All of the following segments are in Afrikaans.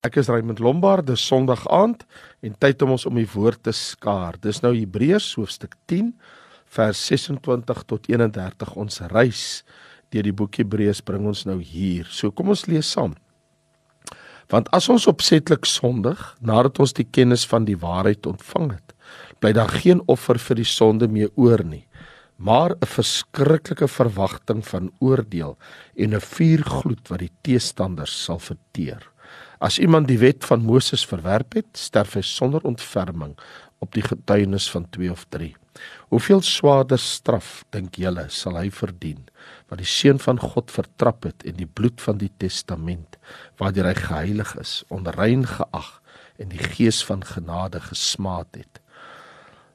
Ek is Raymond Lombard, dis Sondag aand en tyd om ons om die woord te skaar. Dis nou Hebreërs hoofstuk 10 vers 26 tot 31. Ons reis deur die boek Hebreërs bring ons nou hier. So kom ons lees saam. Want as ons opsetlik sondig nadat ons die kennis van die waarheid ontvang het, bly daar geen offer vir die sonde meer oor nie, maar 'n verskriklike verwagting van oordeel en 'n vuurgloed wat die teestanders sal verteer. As iemand die wet van Moses verwerp het, sterf hy sonder ontferming op die getuienis van 2 of 3. Hoeveel swaarder straf dink julle sal hy verdien wat die seun van God vertrap het en die bloed van die testament waardeur hy geheilig is, onrein geag en die gees van genade gesmaad het.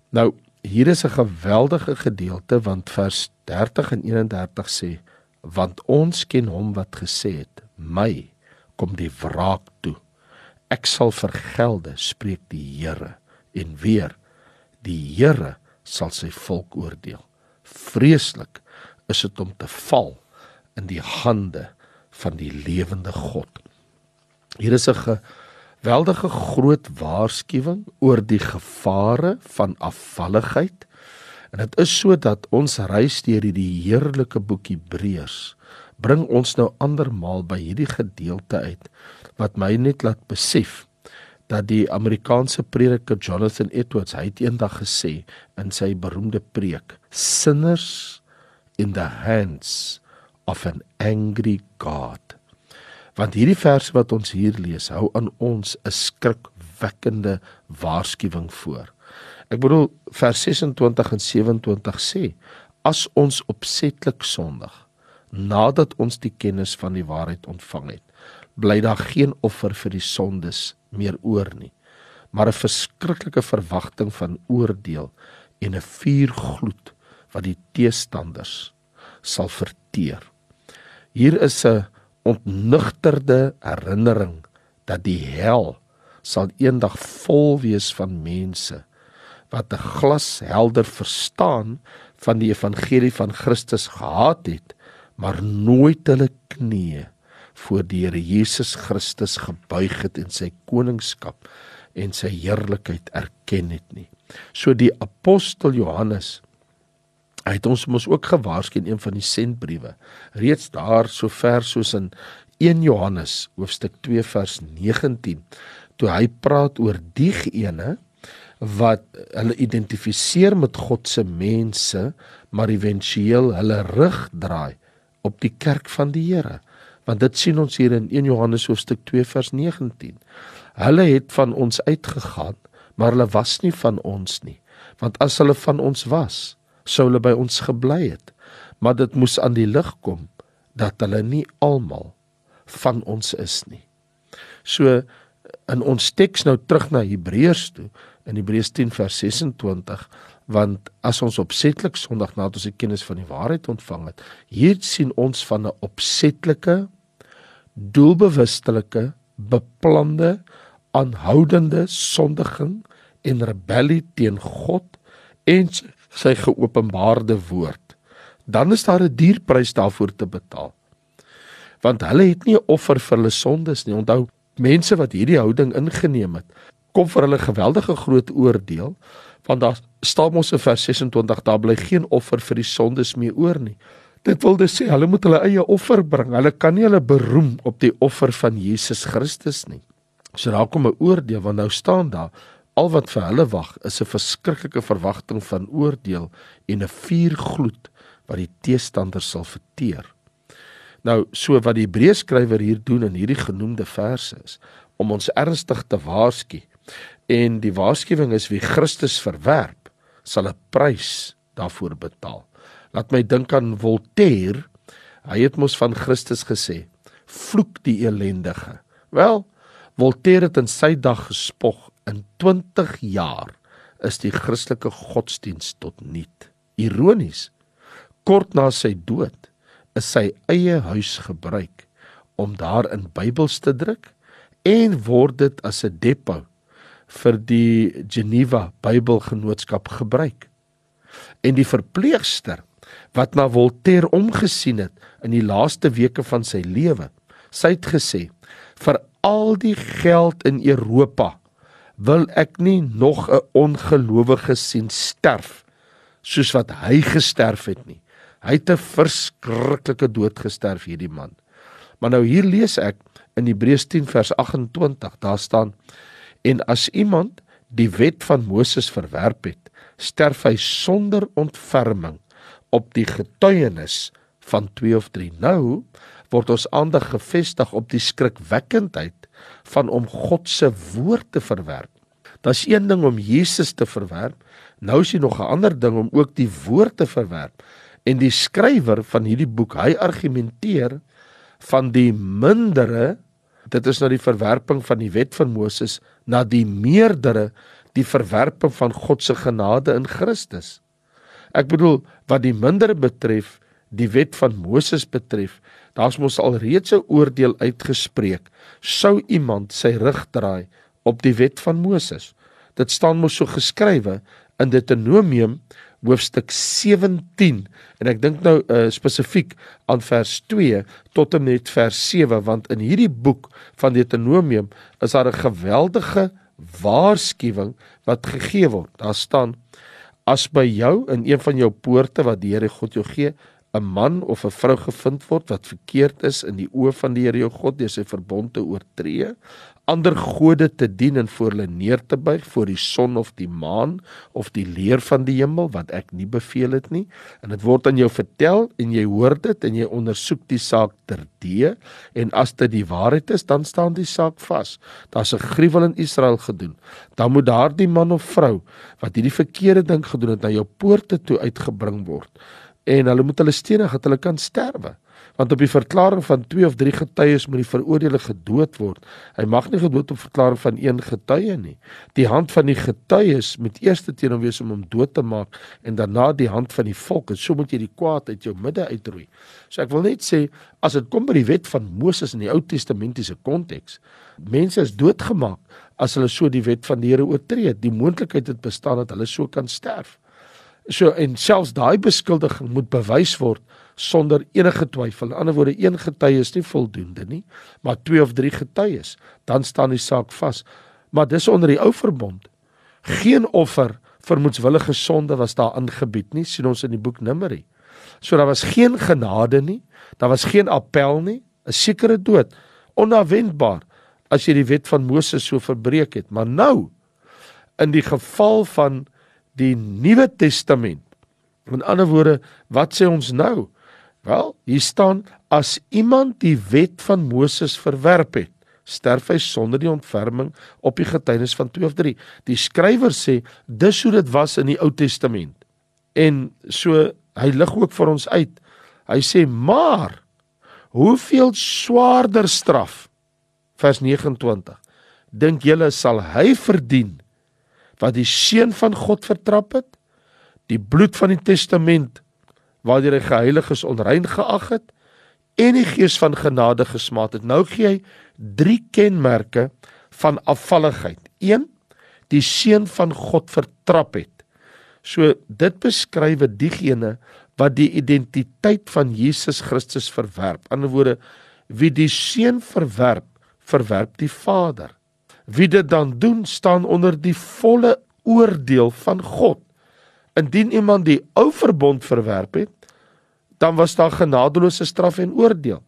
Nou, hier is 'n geweldige gedeelte want vers 30 en 31 sê want ons ken hom wat gesê het my kom die wraak toe. Ek sal vergelde, spreek die Here, en weer die Here sal sy volk oordeel. Vreeslik is dit om te val in die hande van die lewende God. Hier is 'n geweldige groot waarskuwing oor die gevare van afvalligheid. En dit is sodat ons reis deur hierdie heerlike boek Hebreërs bring ons nou andermaal by hierdie gedeelte uit wat my net laat besef dat die Amerikaanse prediker Jonathan Edwards hy het eendag gesê in sy beroemde preek sinners in the hands of an angry god. Want hierdie vers wat ons hier lees hou aan ons 'n skrikwekkende waarskuwing voor. Ek bedoel vers 26 en 27 sê as ons opsetlik sondig nadat ons die kennis van die waarheid ontvang het, bly daar geen offer vir die sondes meer oor nie, maar 'n verskriklike verwagting van oordeel en 'n vuurgloed wat die teestanders sal verteer. Hier is 'n ontnugterde herinnering dat die hel sal eendag vol wees van mense wat 'n glashelder verstaan van die evangelie van Christus gehad het maar nooit hulle knieë voor die Here Jesus Christus gebuig het in sy koningskap en sy heerlikheid erken het nie. So die apostel Johannes hy het ons mos ook gewaarsku in een van die sendbriewe reeds daar so ver soos in 1 Johannes hoofstuk 2 vers 19 toe hy praat oor diegene wat hulle identifiseer met God se mense maar éventueel hulle rug draai op die kerk van die Here. Want dit sien ons hier in 1 Johannes hoofstuk 2 vers 19. Hulle het van ons uitgegaan, maar hulle was nie van ons nie. Want as hulle van ons was, sou hulle by ons gebly het. Maar dit moes aan die lig kom dat hulle nie almal van ons is nie. So in ons teks nou terug na Hebreërs toe in Hebreërs 10 vers 26 want as ons opsetlik Sondag nadat ons die kennis van die waarheid ontvang het, hier sien ons van 'n opsetlike doelbewustelike beplande aanhoudende sondiging en rebellie teen God en sy geopenbaarde woord. Dan is daar 'n dierprys daarvoor te betaal. Want hulle het nie 'n offer vir hulle sondes nie. Onthou, mense wat hierdie houding ingeneem het, kom vir hulle geweldige groot oordeel want daar staan mos in vers 26 daar bly geen offer vir die sondes meer oor nie. Dit wil dus sê hulle moet hulle eie offer bring. Hulle kan nie hulle beroem op die offer van Jesus Christus nie. So daar kom 'n oordeel want nou staan daar al wat vir hulle wag is 'n verskriklike verwagting van oordeel en 'n vuurgloed wat die teestanders sal verteer. Nou so wat die Hebreërskrywer hier doen in hierdie genoemde verse is om ons ernstig te waarsku en die waarskuwing is wie Christus verwerp sal 'n prys daarvoor betaal. Laat my dink aan Voltaire. Hy het mos van Christus gesê: "Vloek die elendige." Wel, Voltaire het in sy dag gespog in 20 jaar is die Christelike godsdiens tot niet. Ironies, kort na sy dood is sy eie huis gebruik om daarin Bybels te druk en word dit as 'n depo vir die Geneva Bybelgenootskap gebruik. En die verpleegster wat na Voltaire omgesien het in die laaste weke van sy lewe, sy het gesê: "Vir al die geld in Europa wil ek nie nog 'n ongelowige sien sterf soos wat hy gesterf het nie. Hy het 'n verskriklike dood gesterf hierdie man. Maar nou hier lees ek in Hebreërs 10 vers 28, daar staan en as iemand die wet van Moses verwerp het, sterf hy sonder ontferming op die getuienis van 2 of 3. Nou word ons aandag gefestig op die skrikwekkendheid van om God se woord te verwerp. Daar's een ding om Jesus te verwerp, nou is hier nog 'n ander ding om ook die woord te verwerp. En die skrywer van hierdie boek, hy argumenteer van die mindere, dit is nou die verwerping van die wet van Moses na die meerdere, die verwerping van God se genade in Christus. Ek bedoel wat die mindere betref, die wet van Moses betref, daar's mos al reeds 'n oordeel uitgespreek. Sou iemand sy rug draai op die wet van Moses. Dit staan mos so geskrywe in Deuteronomium hoofstuk 17 en ek dink nou uh, spesifiek aan vers 2 tot en met vers 7 want in hierdie boek van Deuteronomium is daar 'n geweldige waarskuwing wat gegee word. Daar staan as by jou in een van jou poorte wat die Here God jou gee 'n man of 'n vrou gevind word wat verkeerd is in die oë van die Here jou God deur sy verbond te oortree, ander gode te dien en voor hulle neer te buig voor die son of die maan of die leer van die hemel wat ek nie beveel het nie. En dit word aan jou vertel en jy hoor dit en jy ondersoek die saak terdee en as dit die waarheid is dan staan die saak vas. Daar's 'n gruwel in Israel gedoen. Dan moet daardie man of vrou wat hierdie verkeerde ding gedoen het na jou poorte toe uitgebring word. En hulle moet hulle stenig dat hulle kan sterwe want op die verklaring van 2 of 3 getuies moet die veroordeelde gedood word. Hy mag nie gedood op verklaring van een getuie nie. Die hand van die getuies moet eers teen hom wees om hom dood te maak en daarna die hand van die volk. En so moet jy die kwaad uit jou midde uitroei. So ek wil net sê as dit kom by die wet van Moses in die Ou Testamentiese konteks, mense is doodgemaak as hulle so die wet van die Here oortree. Die moontlikheid het bestaan dat hulle so kan sterf. So en selfs daai beskuldiging moet bewys word sonder enige twyfel. In ander woorde, een getuie is nie voldoende nie, maar twee of drie getuies, dan staan die saak vas. Maar dis onder die ou verbond. Geen offer vir moetswillige sonde was daar aangebied nie, sien ons in die boek Numeri. So daar was geen genade nie, daar was geen appel nie, 'n sekere dood, onverwendbaar as jy die wet van Moses so verbreek het. Maar nou in die geval van die Nuwe Testament. In ander woorde, wat sê ons nou? Wel, hier staan as iemand die wet van Moses verwerp het, sterf hy sonder die ontferming op die getuienis van 2 of 3. Die skrywer sê dis hoe dit was in die Ou Testament. En so hy lig ook vir ons uit. Hy sê maar hoeveel swaarder straf vers 29 dink julle sal hy verdien wat die seun van God vertrap het die bloed van die testament waardeur hy geheilig is onrein geag het en die gees van genade gesmaak het. Nou gee hy drie kenmerke van afvalligheid. 1 die seun van God vertrap het. So dit beskryf diegene wat die identiteit van Jesus Christus verwerp. In ander woorde, wie die seun verwerp, verwerp die Vader. Wie dit dan doen, staan onder die volle oordeel van God. Indien iemand die ou verbond verwerp het, dan was daar genadeloose straf en oordeel.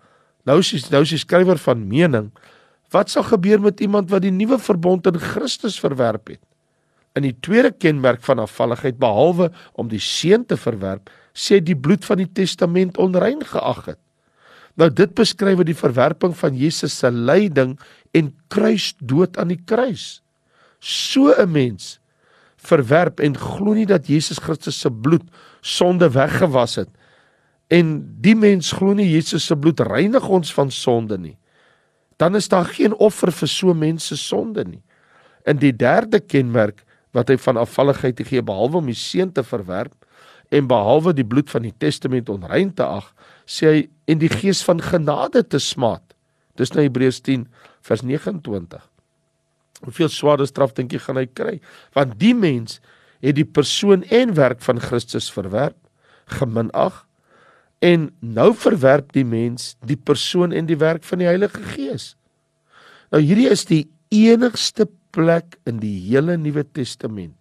Nou is nou is die skrywer van mening, wat sal gebeur met iemand wat die nuwe verbond in Christus verwerp het? In die tweede kenmerk van afvalligheid behalwe om die seun te verwerp, sê die bloed van die testament onrein geag het. Nou dit beskryf die verwerping van Jesus se lyding en kruisdood aan die kruis. So 'n mens verwerp en glo nie dat Jesus Christus se bloed sonde weggewas het en die mens glo nie Jesus se bloed reinig ons van sonde nie, dan is daar geen offer vir so mense sonde nie. In die derde kenmerk wat hy van afvalligheid gee behalwe om die seun te verwerp en behalwe die bloed van die testament onrein te ag, sê hy en die gees van genade te smaat. Dis nou Hebreërs 10 vers 29. Hoeveel swaarder straf dink jy gaan hy kry? Want die mens het die persoon en werk van Christus verwerp, geminag En nou verwerp die mens die persoon en die werk van die Heilige Gees. Nou hierdie is die enigste plek in die hele Nuwe Testament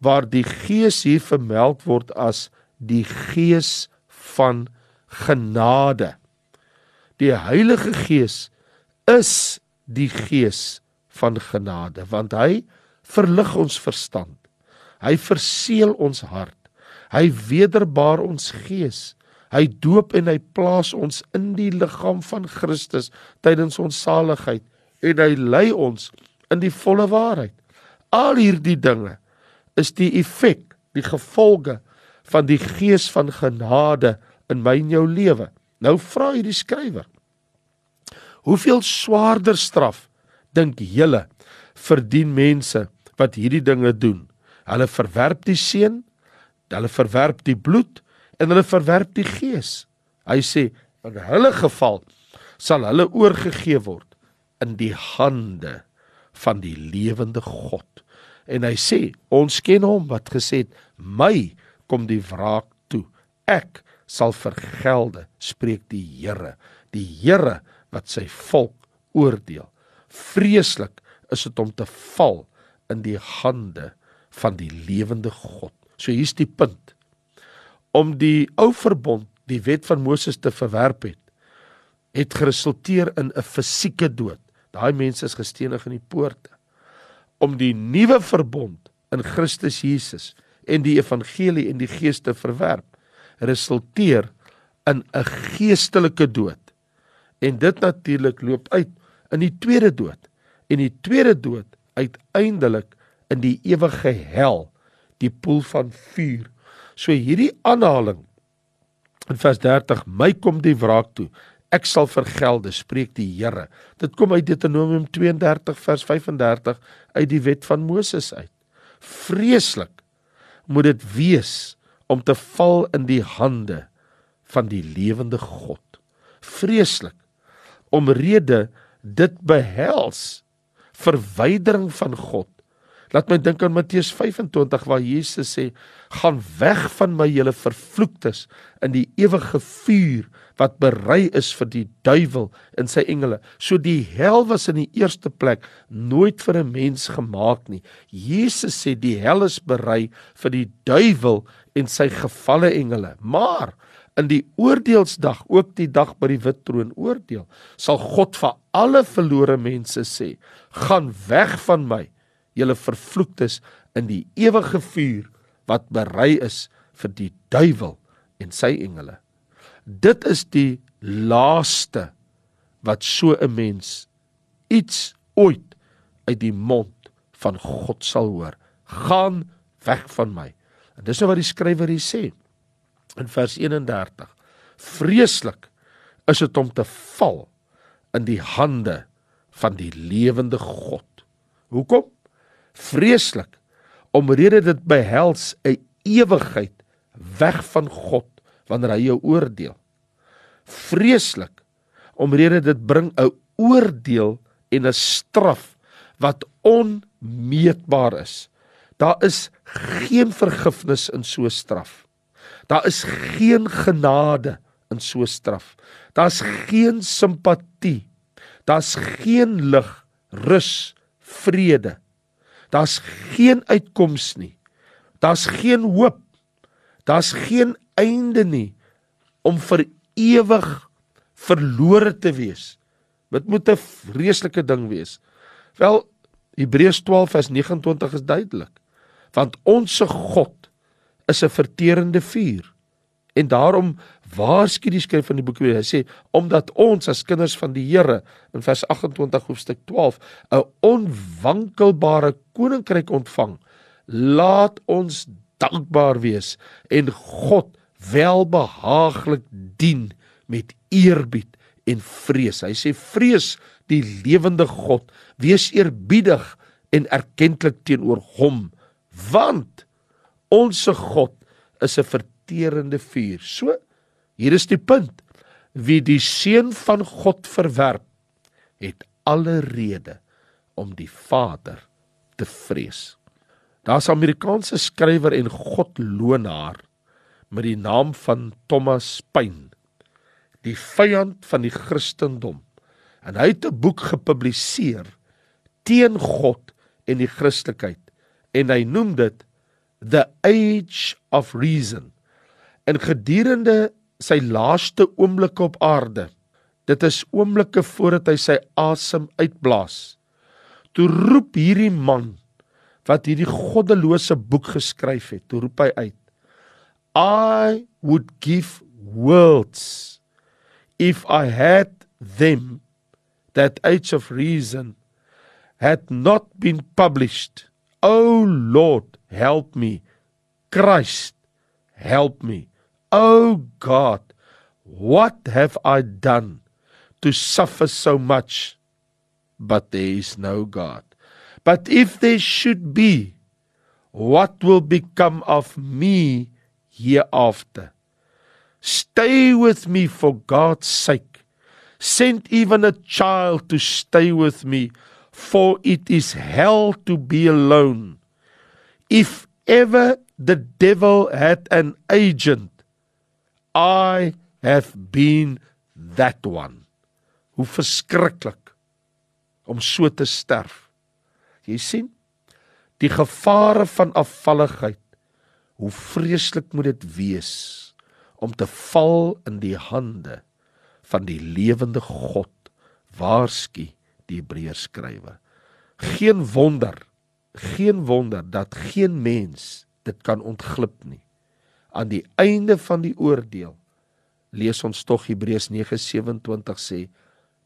waar die Gees hier vermeld word as die Gees van genade. Die Heilige Gees is die Gees van genade want hy verlig ons verstand. Hy verseël ons hart. Hy wederbaar ons gees. Hy doop en hy plaas ons in die liggaam van Christus tydens ons saligheid en hy lei ons in die volle waarheid. Al hierdie dinge is die effek, die gevolge van die gees van genade in my en jou lewe. Nou vra hierdie skrywer: Hoeveel swaarder straf dink julle verdien mense wat hierdie dinge doen? Hulle verwerp die seun, hulle verwerp die bloed en hulle verwerp die gees. Hy sê in hulle geval sal hulle oorgegee word in die hande van die lewende God. En hy sê, ons ken hom wat gesê het, my kom die wraak toe. Ek sal vergelde, spreek die Here, die Here wat sy volk oordeel. Vreeslik is dit om te val in die hande van die lewende God. So hier's die punt. Om die ou verbond, die wet van Moses te verwerp het, het geresulteer in 'n fisieke dood. Daai mense is gestenig in die poorte. Om die nuwe verbond in Christus Jesus en die evangelie en die gees te verwerp, resulteer in 'n geestelike dood. En dit natuurlik loop uit in die tweede dood. En die tweede dood uiteindelik in die ewige hel, die poel van vuur. So hierdie aanhaling in vers 30, my kom die wraak toe ek sal vergelde spreek die Here. Dit kom uit Deuteronomium 32 vers 35 uit die wet van Moses uit. Vreeslik moet dit wees om te val in die hande van die lewende God. Vreeslik omrede dit behels verwydering van God. Laat my dink aan Matteus 25 waar Jesus sê: "Gaan weg van my julle vervloektes in die ewige vuur wat berei is vir die duiwel en sy engele." So die hel was in die eerste plek nooit vir 'n mens gemaak nie. Jesus sê die hel is berei vir die duiwel en sy gevalle engele. Maar in die oordeelsdag, ook die dag by die wit troon oordeel, sal God vir alle verlore mense sê: "Gaan weg van my." julle vervloektes in die ewige vuur wat berei is vir die duiwel en sy engele. Dit is die laaste wat so 'n mens iets ooit uit die mond van God sal hoor. Gaan weg van my. En dis nou wat die skrywer hier sê in vers 31. Vreeslik is dit om te val in die hande van die lewende God. Hoekom? vreeslik omrede dit behels 'n ewigheid weg van God wanneer hy jou oordeel. Vreeslik omrede dit bring 'n oordeel en 'n straf wat onmeetbaar is. Daar is geen vergifnis in so 'n straf. Daar is geen genade in so 'n straf. Daar's geen simpatie. Daar's geen lig, rus, vrede Daar's geen uitkoms nie. Daar's geen hoop. Daar's geen einde nie om vir ewig verlore te wees. Dit moet 'n vreeslike ding wees. Wel Hebreërs 12 vers 29 is duidelik. Want ons se God is 'n verterende vuur. En daarom waarsku die skryf van die boek weer. Hy sê omdat ons as kinders van die Here in vers 28 hoofstuk 12 'n onwankelbare koninkryk ontvang, laat ons dankbaar wees en God welbehaaglik dien met eerbied en vrees. Hy sê vrees die lewende God, wees eerbiedig en erkentlik teenoor hom, want ons se God is 'n verterende vuur. So, hier is die punt. Wie die seun van God verwerp, het alle rede om die Vader te vrees. Daar's 'n Amerikaanse skrywer en godloonaar met die naam van Thomas Paine. Die vyand van die Christendom En hy het 'n boek gepubliseer teen God en die Christelikheid en hy noem dit The Age of Reason. En gedurende sy laaste oomblikke op aarde, dit is oomblikke voordat hy sy asem uitblaas. Toe roep hierdie man wat hierdie goddelose boek geskryf het, toe roep hy uit: I would give worlds if I had them that age of reason had not been published. O Lord, help me. Christ, help me. O God, what have I done to suffer so much? But there is no God. But if there should be, what will become of me hereafter? Stay with me for God's sake. Send even a child to stay with me, for it is hell to be alone. If ever the devil had an agent, I have been that one. Hoe verskriklik om so te sterf. Jy sien, die gevare van afvalligheid. Hoe vreeslik moet dit wees om te val in die hande van die lewende God. Waarsku die Hebreërs skrywer. Geen wonder, geen wonder dat geen mens dit kan ontglip nie. Aan die einde van die oordeel lees ons tog Hebreërs 9:27 sê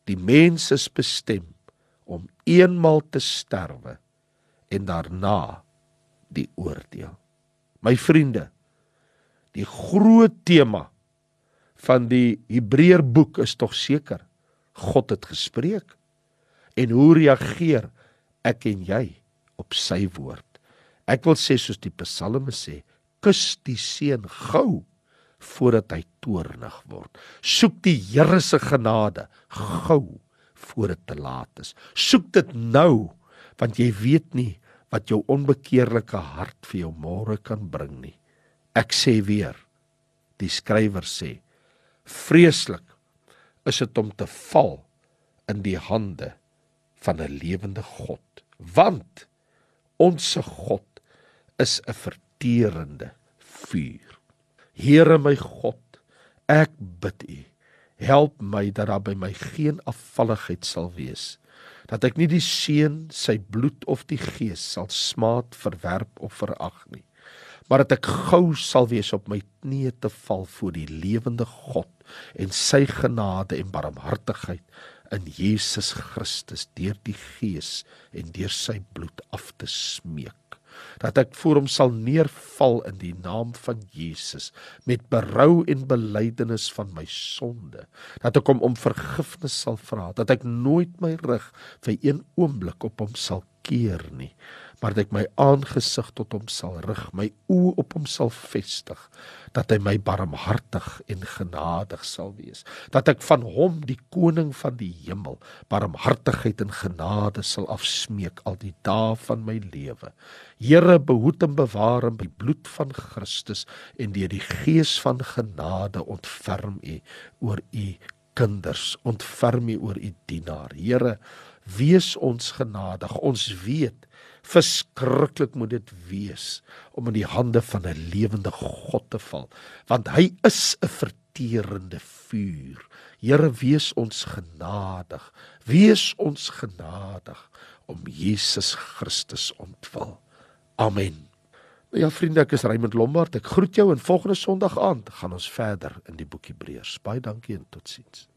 die mens is bestem om eenmal te sterwe en daarna die oordeel. My vriende, die groot tema van die Hebreër boek is tog seker God het gespreek. En hoe reageer ek en jy op sy woord? Ek wil sê soos die Psalme sê, kus die seun gou voordat hy toornig word. Soek die Here se genade gou voor dit te laat is. Soek dit nou want jy weet nie wat jou onbekeerlike hart vir jou môre kan bring nie. Ek sê weer. Die skrywer sê: Vreeslik is dit om te val in die hande van 'n lewende God, want ons se God is 'n verterende vuur. Here my God, ek bid U, help my dat daar by my geen afvalligheid sal wees dat ek nie die seun sy bloed of die gees sal smaad verwerp of verag nie maar dat ek gou sal wees op my knieë te val voor die lewende God en sy genade en barmhartigheid in Jesus Christus deur die gees en deur sy bloed af te smeek dat ek voor hom sal neerval in die naam van Jesus met berou en belydenis van my sonde dat ek hom om vergifnis sal vra dat ek nooit my rug vir een oomblik op hom sal keer nie maar dat ek my aangesig tot hom sal rig my oë op hom sal vestig dat hy my barmhartig en genadig sal wees dat ek van hom die koning van die hemel barmhartigheid en genade sal afsmeek al die dae van my lewe. Here behoed en bewaar hom by bloed van Christus en deur die gees van genade ontferm u oor u kinders ontferm u oor u dienaar. Here wees ons genadig. Ons weet verskriklik moet dit wees om in die hande van 'n lewende God te val want hy is 'n verterende vuur. Here wees ons genadig. Wees ons genadig om Jesus Christus ontwil. Amen. Ja vriende ek is Raymond Lombard. Ek groet jou en volgende Sondag aand gaan ons verder in die boek Hebreërs. Baie dankie en totsiens